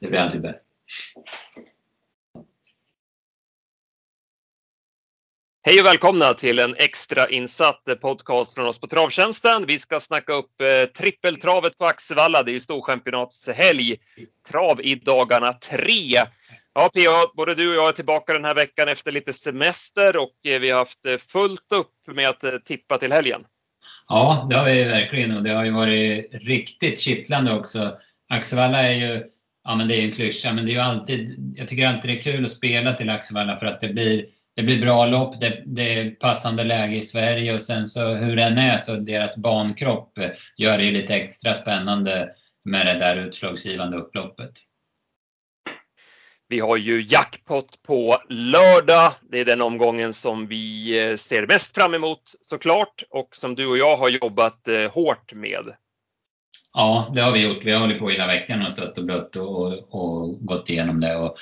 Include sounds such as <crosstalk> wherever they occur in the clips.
det blir alltid bäst. Hej och välkomna till en extra insatt podcast från oss på Travtjänsten. Vi ska snacka upp eh, trippeltravet på Axevalla. Det är ju storchampionatshelg. Trav i dagarna tre. Ja, PA, både du och jag är tillbaka den här veckan efter lite semester och eh, vi har haft eh, fullt upp med att eh, tippa till helgen. Ja, det har vi verkligen och det har ju varit riktigt kittlande också. Axevalla är ju, ja men det är en klyscha, men det är ju alltid, jag tycker alltid det är kul att spela till Axevalla för att det blir det blir bra lopp, det, det är passande läge i Sverige och sen så hur den är så deras bankropp gör det lite extra spännande med det där utslagsgivande upploppet. Vi har ju jackpot på lördag. Det är den omgången som vi eh, ser mest fram emot såklart och som du och jag har jobbat eh, hårt med. Ja, det har vi gjort. Vi har hållit på hela veckan och stött och blött och, och, och gått igenom det. Och,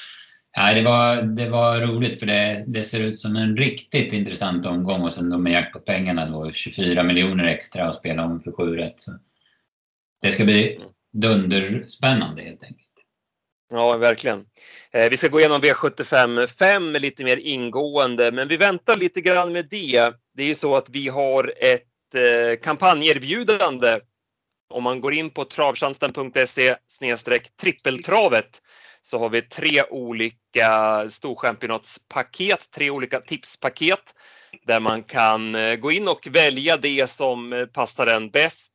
nej, det, var, det var roligt för det, det ser ut som en riktigt intressant omgång och sen då med jackpot-pengarna då 24 miljoner extra att spela om för 7 rätt. Det ska bli dunderspännande helt enkelt. Ja, verkligen. Eh, vi ska gå igenom V75 5 lite mer ingående, men vi väntar lite grann med det. Det är ju så att vi har ett eh, kampanjerbjudande. Om man går in på travtjänsten.se trippeltravet så har vi tre olika storchampionatspaket, tre olika tipspaket där man kan eh, gå in och välja det som eh, passar en bäst.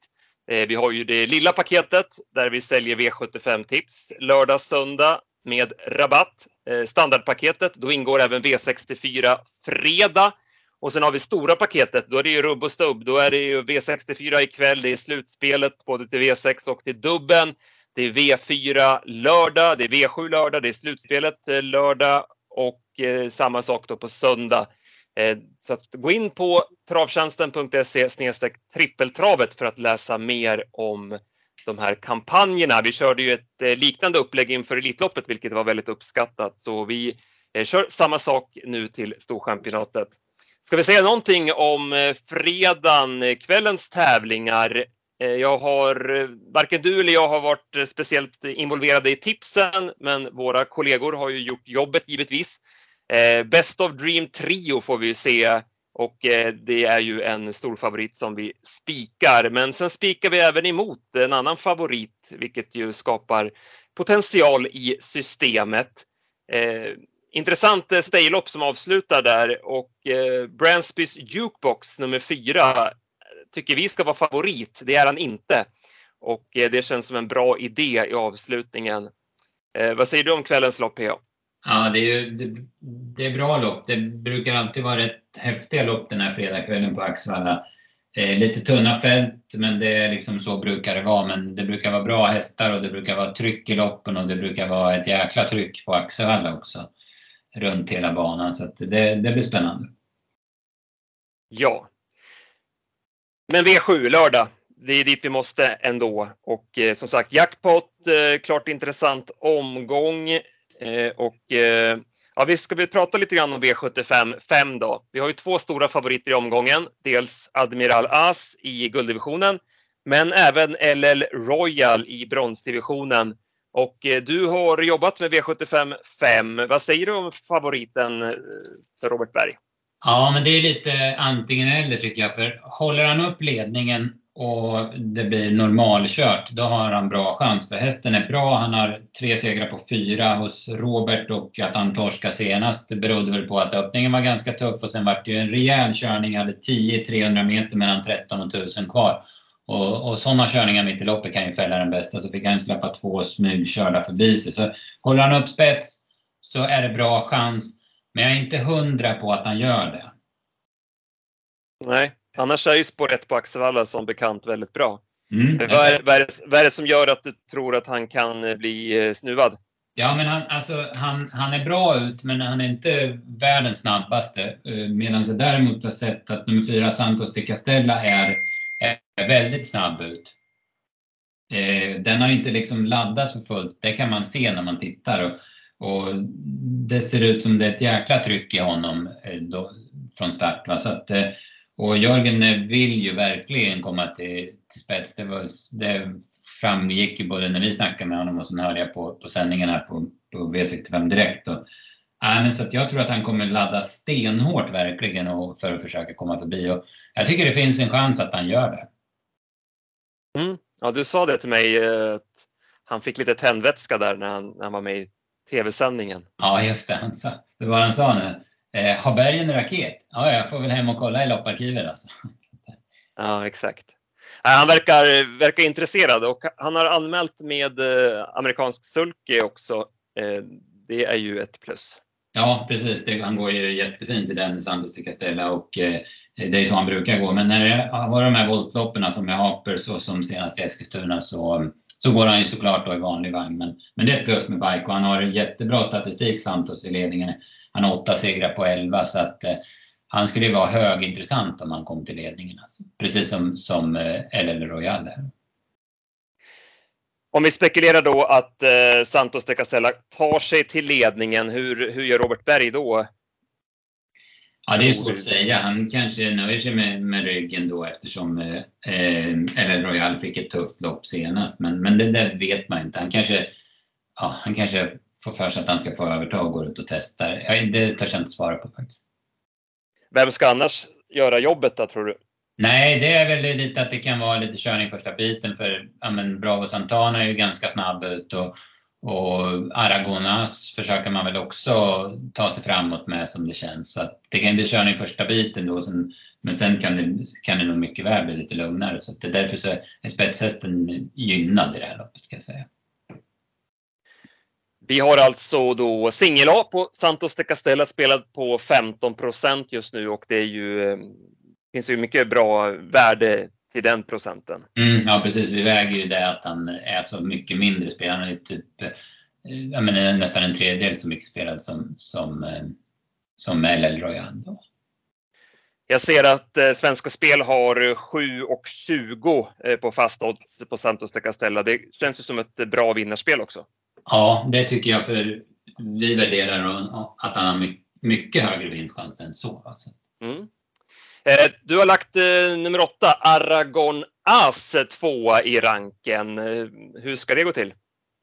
Eh, vi har ju det lilla paketet där vi säljer V75 tips lördag, söndag med rabatt. Standardpaketet, då ingår även V64 fredag. Och sen har vi stora paketet, då är det ju rubb och stubb. Då är det ju V64 ikväll, det är slutspelet både till V6 och till dubben. Det är V4 lördag, det är V7 lördag, det är slutspelet eh, lördag och eh, samma sak då på söndag. Eh, så att gå in på travtjänsten.se trippeltravet för att läsa mer om de här kampanjerna. Vi körde ju ett eh, liknande upplägg inför Elitloppet, vilket var väldigt uppskattat. Så vi eh, kör samma sak nu till Storchampionatet. Ska vi säga någonting om eh, fredagen, eh, kvällens tävlingar? Eh, jag har, varken du eller jag har varit speciellt involverade i tipsen, men våra kollegor har ju gjort jobbet givetvis. Best of Dream Trio får vi se och det är ju en stor favorit som vi spikar. Men sen spikar vi även emot en annan favorit, vilket ju skapar potential i systemet. Intressant eh, staylopp som avslutar där och eh, Bransbys Jukebox nummer fyra tycker vi ska vara favorit. Det är han inte och eh, det känns som en bra idé i avslutningen. Eh, vad säger du om kvällens lopp, PA? Ja, det är, ju, det, det, är bra lopp. Det brukar alltid vara rätt häftiga lopp den här fredagskvällen på Axevalla. Eh, lite tunna fält, men det är liksom så brukar det vara. Men det brukar vara bra hästar och det brukar vara tryck i loppen och det brukar vara ett jäkla tryck på Axevalla också. Runt hela banan, så det, det blir spännande. Ja. Men V7 lördag, det är dit vi måste ändå. Och eh, som sagt, jackpot, eh, klart intressant omgång. Eh, och eh, ja, vi ska vi prata lite grann om V75 5 då. Vi har ju två stora favoriter i omgången. Dels Admiral As i gulddivisionen, men även LL Royal i bronsdivisionen. Och eh, du har jobbat med V75 5. Vad säger du om favoriten eh, för Robert Berg? Ja, men det är lite antingen eller tycker jag. För håller han upp ledningen och det blir normalkört, då har han bra chans. För hästen är bra, han har tre segrar på fyra hos Robert och att han torskade senast det berodde väl på att öppningen var ganska tuff och sen var det ju en rejäl körning, hade 10-300 meter mellan 13 och 1000 kvar. Och, och sådana körningar mitt i loppet kan ju fälla den bästa, så fick han släppa två smygkörda förbi sig. Så håller han upp spets så är det bra chans. Men jag är inte hundra på att han gör det. Nej, Annars är ju spår 1 på Axevalla som bekant väldigt bra. Mm. Vad, är, vad, är det, vad, är, det, som gör att du tror att han kan eh, bli eh, snuvad? Ja, men han, alltså, han, han är bra ut, men han är inte världens snabbaste. Eh, medan jag däremot har sett att nummer fyra Santos de Castella är, är väldigt snabb ut. Eh, den har inte liksom laddats för fullt, det kan man se när man tittar. Och, och det ser ut som det är ett jäkla tryck i honom eh, då, från start. Va? Så att, eh, och Jörgen vill ju verkligen komma till, till spets. Det, var, det framgick ju både när vi snackade med honom och sen hörde jag på, på sändningen här på, på V65 Direkt. Och, äh, så att jag tror att han kommer ladda stenhårt verkligen och, för att försöka komma förbi. Och jag tycker det finns en chans att han gör det. Mm. Ja, du sa det till mig eh, att han fick lite tändvätska där när han, när han var med i tv-sändningen. Ja, just det. Han sa, det var han sa nu. Eh, har bergen en raket? Ja, jag får väl hem och kolla i lopparkivet alltså. Ja, exakt. Han verkar, verkar intresserad och han har anmält med eh, amerikansk sulky också. Eh, det är ju ett plus. Ja, precis. Det, han går ju jättefint i den Santos de Castella och eh, det är så han brukar gå. Men när det var de här voltloppen som med Hapers och som senast i Eskilstuna så, så går han ju såklart då i vanlig vagn. Men, men det är ett plus med bike och han har jättebra statistik Santos i ledningen. Han har åtta segrar på elva så att eh, han skulle ju vara högintressant om han kom till ledningen. Alltså. Precis som, som eh, LL Royal. Om vi spekulerar då att eh, Santos de Castella tar sig till ledningen, hur, hur gör Robert Berg då? Ja, det är svårt att säga. Han kanske nöjer sig med, med ryggen då eftersom eh, LL Royal fick ett tufft lopp senast. Men, men det där vet man inte. Han kanske, ja, han kanske får för sig att han ska få överta och gå ut och testa. Ja, det törs jag inte svara på faktiskt. Vem ska annars göra jobbet då tror du? Nej, det är väl lite att det kan vara lite körning första biten för ja, men Bravo Santana är ju ganska snabb ut och, och Aragonas försöker man väl också ta sig framåt med som det känns. Så det kan bli körning första biten då, sen, men sen kan det, kan det nog mycket väl bli lite lugnare. Så det är därför så är spetshästen gynnad i det här loppet ska jag säga. Vi har alltså då singel A på Santos de Castella spelad på 15% just nu och det är ju, finns ju mycket bra värde till den procenten. Mm, ja precis, vi väger ju det att han är så mycket mindre spelad. Han är typ eh, jag menar, nästan en tredjedel så mycket spelad som, som, eh, som LL Royal. Jag ser att eh, Svenska Spel har 7 och 20 eh, på fast odds på Santos de Castella. Det känns ju som ett bra vinnarspel också. Ja, det tycker jag för vi värderar att han har mycket högre vinstchans än så. Alltså. Mm. Eh, du har lagt eh, nummer åtta, Aragon As, eh, tvåa i ranken. Hur ska det gå till?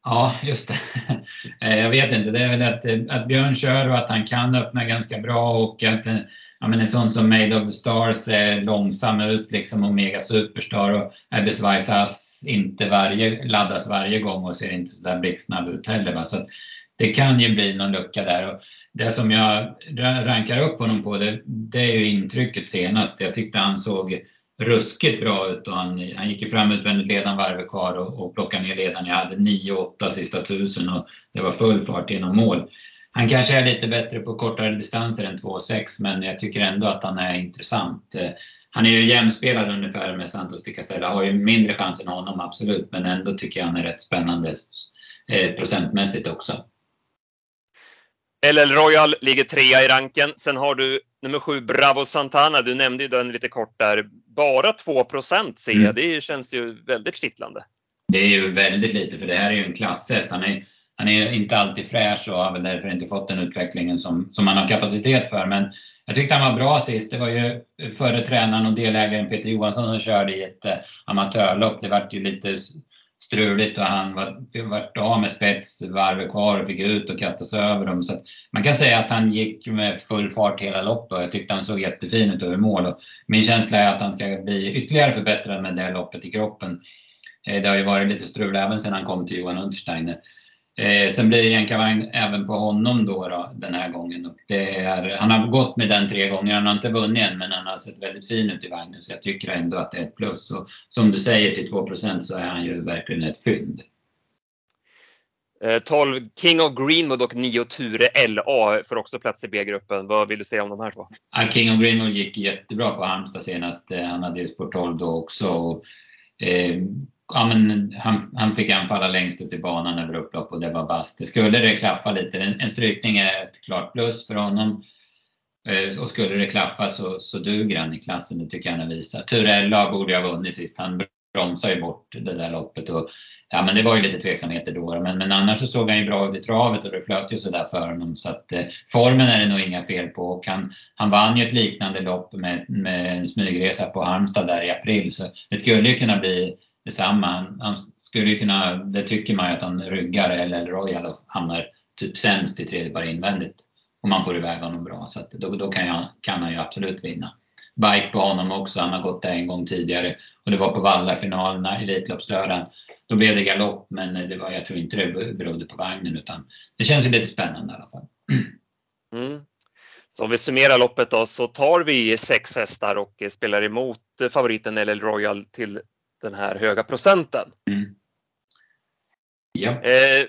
Ja, just det. <laughs> Jag vet inte. Det är väl att, att Björn kör och att han kan öppna ganska bra och att ja, men en sån som Made of the Stars är långsam ut liksom Omega Superstar och Abyss Vaisas inte varje, laddas varje gång och ser inte så där blixtsnabb ut heller. Va? Så det kan ju bli någon lucka där. Och det som jag rankar upp honom på det, det är ju intrycket senast. Jag tyckte han såg ruskigt bra ut och han, han gick ju fram utvändigt ledan varvet kvar och, och plockade ner ledan. Jag hade 9-8 sista tusen och det var full fart genom mål. Han kanske är lite bättre på kortare distanser än 2,6 men jag tycker ändå att han är intressant. Han är ju jämspelad ungefär med Santos de Castella, har ju mindre chans än honom absolut men ändå tycker jag han är rätt spännande eh, procentmässigt också. LL Royal ligger trea i ranken. Sen har du nummer sju Bravo Santana. Du nämnde ju den lite kort där. Bara 2 ser jag. Mm. Det känns ju väldigt kittlande. Det är ju väldigt lite för det här är ju en klasshäst. Han är han är inte alltid fräsch och har väl därför inte fått den utvecklingen som, som han har kapacitet för. Men jag tyckte han var bra sist. Det var ju förre tränaren och delägaren Peter Johansson som körde i ett eh, amatörlopp. Det vart ju lite struligt och han var, vart av med spetsvarvet kvar och fick ut och kastas sig över dem. Så man kan säga att han gick med full fart hela loppet och jag tyckte han såg jättefin ut över mål. Och min känsla är att han ska bli ytterligare förbättrad med det här loppet i kroppen. Eh, det har ju varit lite strul även sedan han kom till Johan Untersteiner. Eh, sen blir det jänkarvagn även på honom då, då den här gången. Och är, han har gått med den tre gånger, han har inte vunnit än men han har sett väldigt fin ut i vagnen så jag tycker ändå att det är ett plus. Och som du säger till 2% så är han ju verkligen ett fynd. 12 eh, King of Greenwood och 9 Ture LA får också plats i B-gruppen. Vad vill du säga om de här två? King of Greenwood gick jättebra på Halmstad senast. Eh, han hade ju sport 12 då också. Och, eh, ja, men han, han fick anfalla längst ut i banan över upplopp och det var bast. Skulle det klaffa lite, en, en strykning är ett klart plus för honom. Eh, och skulle det klaffa så, så duger han i klassen, det tycker jag han har visat. Turella borde ha vunnit sist, han bromsade ju bort det där loppet. Och, ja, men det var ju lite tveksamheter då, men, men annars så såg han ju bra ut i travet och det flöt ju sådär för honom. Så att eh, formen är det nog inga fel på. Och han, han vann ju ett liknande lopp med, med en smygresa på Halmstad där i april, så det skulle ju kunna bli detsamma. Han, han skulle ju kunna, det tycker man ju att han ryggar eller Royal och hamnar typ sämst i tredje par invändigt. Om man får iväg honom bra. Så då, då kan, jag, kan han ju absolut vinna. Bike på honom också, han har gått där en gång tidigare. Och det var på Vallafinalerna, Elitloppslördagen. Då blev det galopp, men det var, jag tror inte det berodde på vagnen utan det känns ju lite spännande i alla fall. <clears throat> Mm. Så om vi summerar loppet då så tar vi sex hästar och spelar emot favoriten LL Royal till den här höga procenten. Mm. Ja. Eh,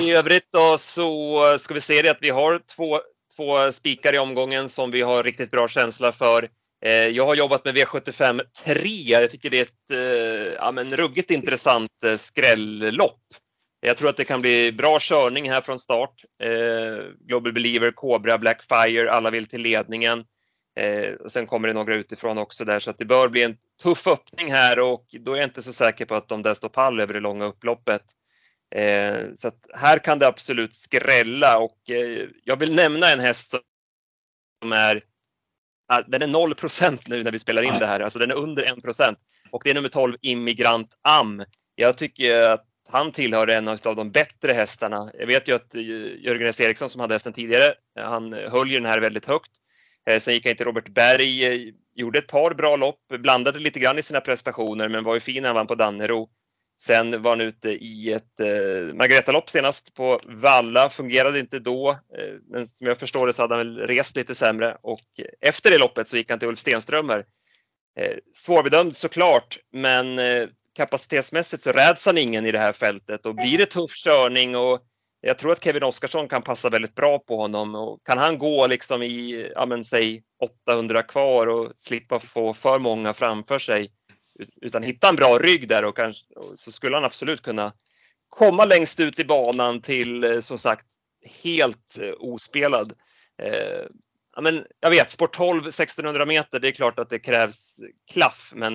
I övrigt då så ska vi se det att vi har två, två spikar i omgången som vi har riktigt bra känsla för. Eh, jag har jobbat med V75 3. Jag tycker det är ett eh, ja, men ruggigt intressant eh, skrällopp. Jag tror att det kan bli bra körning här från start. Eh, Global Believer, Cobra, Blackfire, alla vill till ledningen. Eh, och sen kommer det några utifrån också där så att det bör bli en tuff öppning här och då är jag inte så säker på att de där står pall över det långa upploppet. Eh, så att här kan det absolut skrälla och eh, jag vill nämna en häst som är den är 0% nu när vi spelar in det här, alltså den är under 1 och det är nummer 12 Immigrant Am. Jag tycker att han tillhör en av de bättre hästarna. Jag vet ju att eh, Jörgen S. Eriksson som hade hästen tidigare, han höll ju den här väldigt högt. Eh, sen gick han till Robert Berg, eh, gjorde ett par bra lopp, blandade lite grann i sina prestationer men var ju fin när han vann på Dannero. Sen var han ute i ett eh, Margareta-lopp senast på Valla, fungerade inte då. Eh, men som jag förstår det så hade han väl rest lite sämre och efter det loppet så gick han till Ulf Stenströmer. Eh, svårbedömd såklart, men eh, kapacitetsmässigt så räds han ingen i det här fältet och blir det tuff körning och jag tror att Kevin Oskarsson kan passa väldigt bra på honom och kan han gå liksom i, ja men säg 800 kvar och slippa få för många framför sig utan hitta en bra rygg där och kanske, så skulle han absolut kunna komma längst ut i banan till eh, som sagt helt eh, ospelad. Eh, ja, men jag vet, sport 12 1600 meter, det är klart att det krävs klaff, men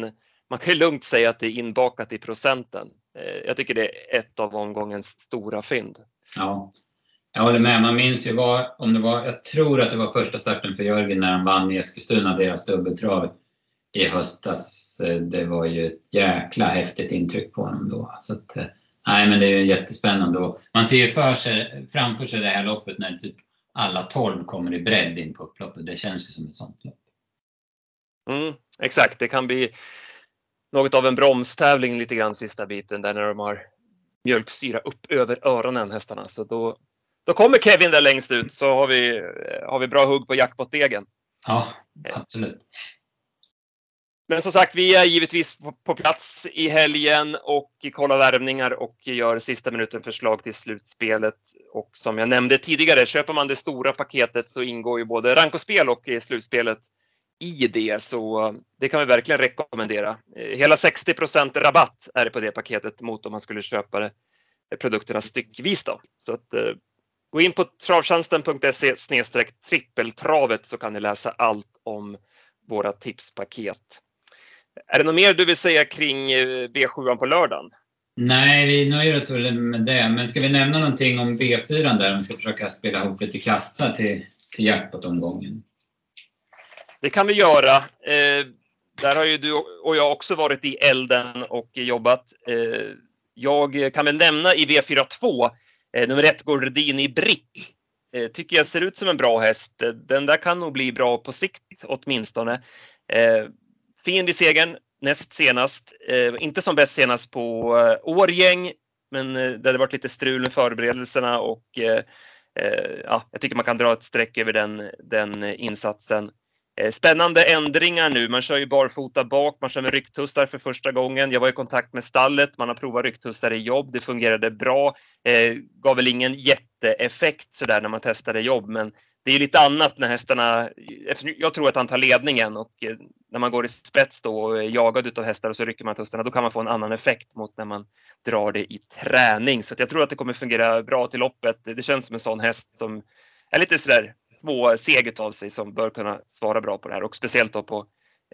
man kan ju lugnt säga att det är inbakat i procenten. Eh, jag tycker det är ett av omgångens stora fynd. Ja, jag håller med. Man minns ju vad, om det var, jag tror att det var första starten för Jörgen när han vann i Eskilstuna, deras dubbeltrav i höstas. Eh, det var ju ett jäkla häftigt intryck på honom då. Så att, eh, nej, men det är ju jättespännande. Och man ser för sig, framför sig det här loppet när typ alla 12 kommer i bredd in på upploppet. Det känns ju som ett sånt lopp. Mm, exakt, det kan bli något av en bromstävling lite grann sista biten där när de har mjölksyra upp över öronen hästarna. Så då, då kommer Kevin där längst ut så har vi, har vi bra hugg på jackpot-degen. Ja, absolut. Men som sagt, vi är givetvis på plats i helgen och kollar värvningar och gör sista minuten förslag till slutspelet. Och som jag nämnde tidigare, köper man det stora paketet så ingår ju både rankospel och slutspelet i det, så det kan vi verkligen rekommendera. Eh, hela 60% rabatt är det på det paketet mot om man skulle köpa eh, produkterna styckvis. Då. Så att, eh, gå in på travtjänsten.se trippeltravet så kan ni läsa allt om våra tipspaket. Är det något mer du vill säga kring V7 på lördagen? Nej, vi nöjer oss väl med det. Men ska vi nämna någonting om V4 där? Om vi ska försöka spela ihop lite kassa till, till jackpot-omgången. Det kan vi göra. Eh, där har ju du och jag också varit i elden och jobbat. Eh, jag kan väl nämna i V42, eh, nummer ett Gordini Brick. Eh, tycker jag ser ut som en bra häst. Eh, den där kan nog bli bra på sikt åtminstone. Eh, fin vid segern näst senast. Eh, inte som bäst senast på eh, Årgäng, men eh, det hade varit lite strul med förberedelserna och eh, eh, ja, jag tycker man kan dra ett streck över den, den insatsen. Eh, spännande ändringar nu. Man kör ju barfota bak, man kör med rycktussar för första gången. Jag var i kontakt med stallet, man har provat rycktussar i jobb. Det fungerade bra. Eh, gav väl ingen jätteeffekt sådär när man testade jobb, men det är lite annat när hästarna, jag tror att han tar ledningen och eh, när man går i spets då och är jagad av hästar och så rycker man tussarna, då kan man få en annan effekt mot när man drar det i träning. Så jag tror att det kommer fungera bra till loppet. Det känns som en sån häst som är lite sådär småseg av sig som bör kunna svara bra på det här och speciellt då på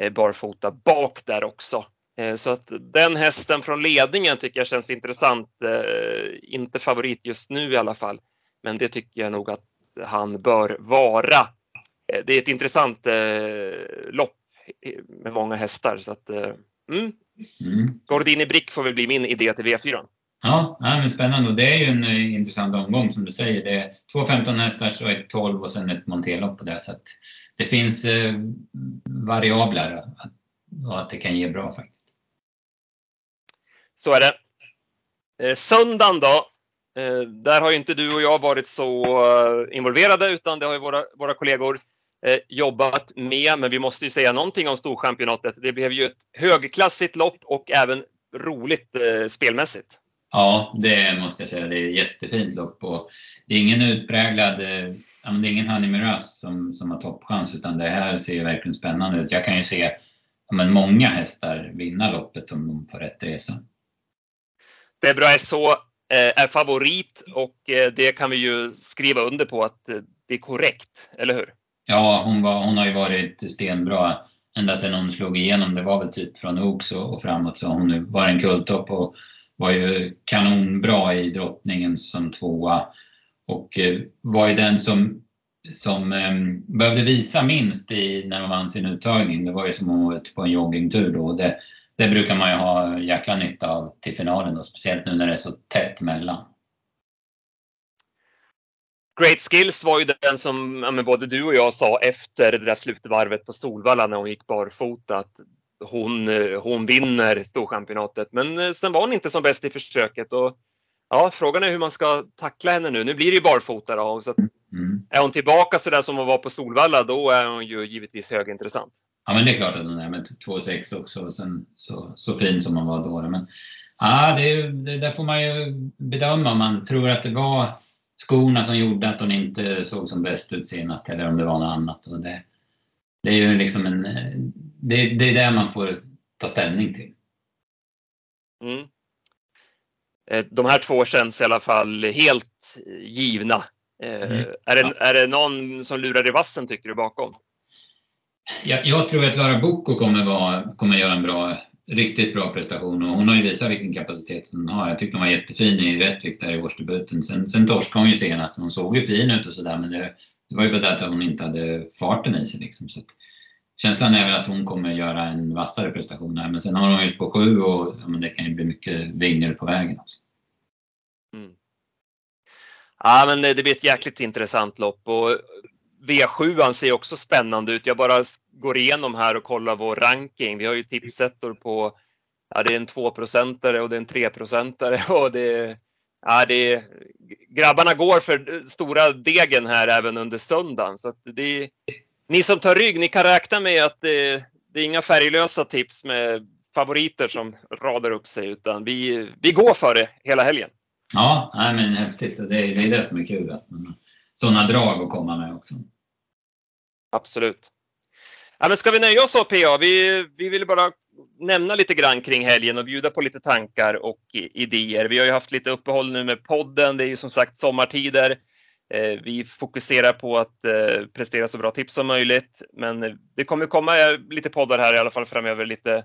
eh, barfota bak där också. Eh, så att den hästen från ledningen tycker jag känns intressant. Inte favorit just nu i alla fall, men det tycker jag nog att han bör vara. Eh, det är ett intressant eh, lopp med många hästar så att eh, Mm. Mm. Gordini Brick får väl bli min idé till V4. Ja, ja men spännande. Och det är ju en uh, intressant omgång som du säger. Det är två 15 hästar och ett 12 och sen ett monterlopp på det. Så det finns uh, variabler att, och att det kan ge bra faktiskt. Så är det. Eh, söndagen då? Eh, där har ju inte du och jag varit så involverade utan det har ju våra, våra kollegor jobbat med. Men vi måste ju säga någonting om Storchampionatet. Det blev ju ett högklassigt lopp och även roligt spelmässigt. Ja, det måste jag säga. Det är jättefint lopp och det är ingen utpräglad, det är ingen Honey Miraz som, som har toppchans utan det här ser verkligen spännande ut. Jag kan ju se men, många hästar vinna loppet om de får rätt resa. Debra SH är favorit och det kan vi ju skriva under på att det är korrekt, eller hur? Ja, hon, var, hon har ju varit stenbra ända sedan hon slog igenom. Det var väl typ från Oaks och, och framåt så hon var en kulttopp och var ju kanonbra i drottningen som tvåa och eh, var ju den som, som eh, behövde visa minst i, när hon vann sin uttagning. Det var ju som att var ute på en joggingtur då. Det, det brukar man ju ha jäkla nytta av till finalen då, speciellt nu när det är så tätt mellan. Great Skills var ju den som ja, både du och jag sa efter det där slutvarvet på Solvalla när hon gick barfota att hon, hon vinner Storchampionatet. Men eh, sen var hon inte som bäst i försöket. Och, ja, frågan är hur man ska tackla henne nu. Nu blir det ju barfota då, så mm. Är hon tillbaka så där som hon var på Solvalla då är hon ju givetvis högintressant. Ja men det är klart att hon är med 2,6 också och sen så, så fin som hon var då. Men ja, det, det där får man ju bedöma om man tror att det var skorna som gjorde att hon inte såg som bäst ut senast eller om det var något annat. Och det, det är ju liksom en, det, det är det man får ta ställning till. Mm. Eh, de här två känns i alla fall helt givna. Eh, mm. Är, det, är det någon som lurar i vassen tycker du bakom? Jag, jag tror att Lara Bocco kommer, vara, kommer göra en bra riktigt bra prestation och hon har ju visat vilken kapacitet hon har. Jag tyckte hon var jättefin i Rättvik där i årsdebuten. Sen, sen torskade hon ju senast. Hon såg ju fin ut och sådär men det, det var ju för att hon inte hade farten i sig. Liksom. Så känslan är väl att hon kommer göra en vassare prestation här. Men sen har hon ju på sju och ja, men det kan ju bli mycket vingar på vägen också. Mm. Ja men det, det blir ett jäkligt intressant lopp och V7 ser också spännande ut. Jag bara går igenom här och kollar vår ranking. Vi har ju tipsettor på, ja det är en 2-procentare och det är en 3-procentare <laughs> och det, ja det är, grabbarna går för stora degen här även under söndagen. Så det, ni som tar rygg, ni kan räkna med att det, det är inga färglösa tips med favoriter som radar upp sig utan vi, vi går för det hela helgen. Ja, nej men häftigt. Det är, det är det som är kul. Att man, sådana drag att komma med också. Absolut. Ja, men ska vi nöja oss så PA? Vi, vi vill bara nämna lite grann kring helgen och bjuda på lite tankar och idéer. Vi har ju haft lite uppehåll nu med podden. Det är ju som sagt sommartider. Eh, vi fokuserar på att eh, prestera så bra tips som möjligt, men det kommer komma lite poddar här i alla fall framöver lite,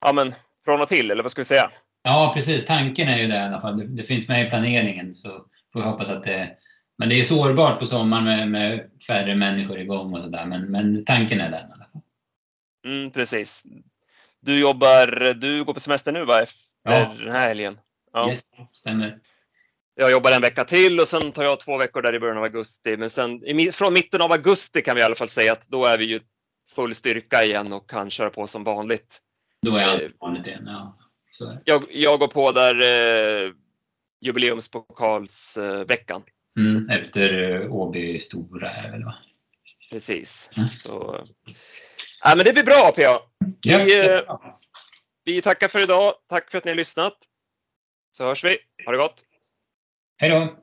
ja men från och till, eller vad ska vi säga? Ja, precis. Tanken är ju det i alla fall. Det, det finns med i planeringen så får vi hoppas att det men det är sårbart på sommaren med, med färre människor igång och sådär. Men, men tanken är den i alla fall. Mm, precis. Du jobbar, du går på semester nu va? Efter ja. den här helgen? Ja, yes, stämmer. Jag jobbar en vecka till och sen tar jag två veckor där i början av augusti. Men sen från mitten av augusti kan vi i alla fall säga att då är vi ju full styrka igen och kan köra på som vanligt. Då är allt vanligt igen, ja. Jag, jag går på där eh, jubileumspokalsveckan. Eh, Mm, efter eh, Åby Stora här väl va? Precis. Mm. Så, ja, men det blir bra PA. Vi, ja, vi tackar för idag. Tack för att ni har lyssnat. Så hörs vi. Ha det gott. Hej då.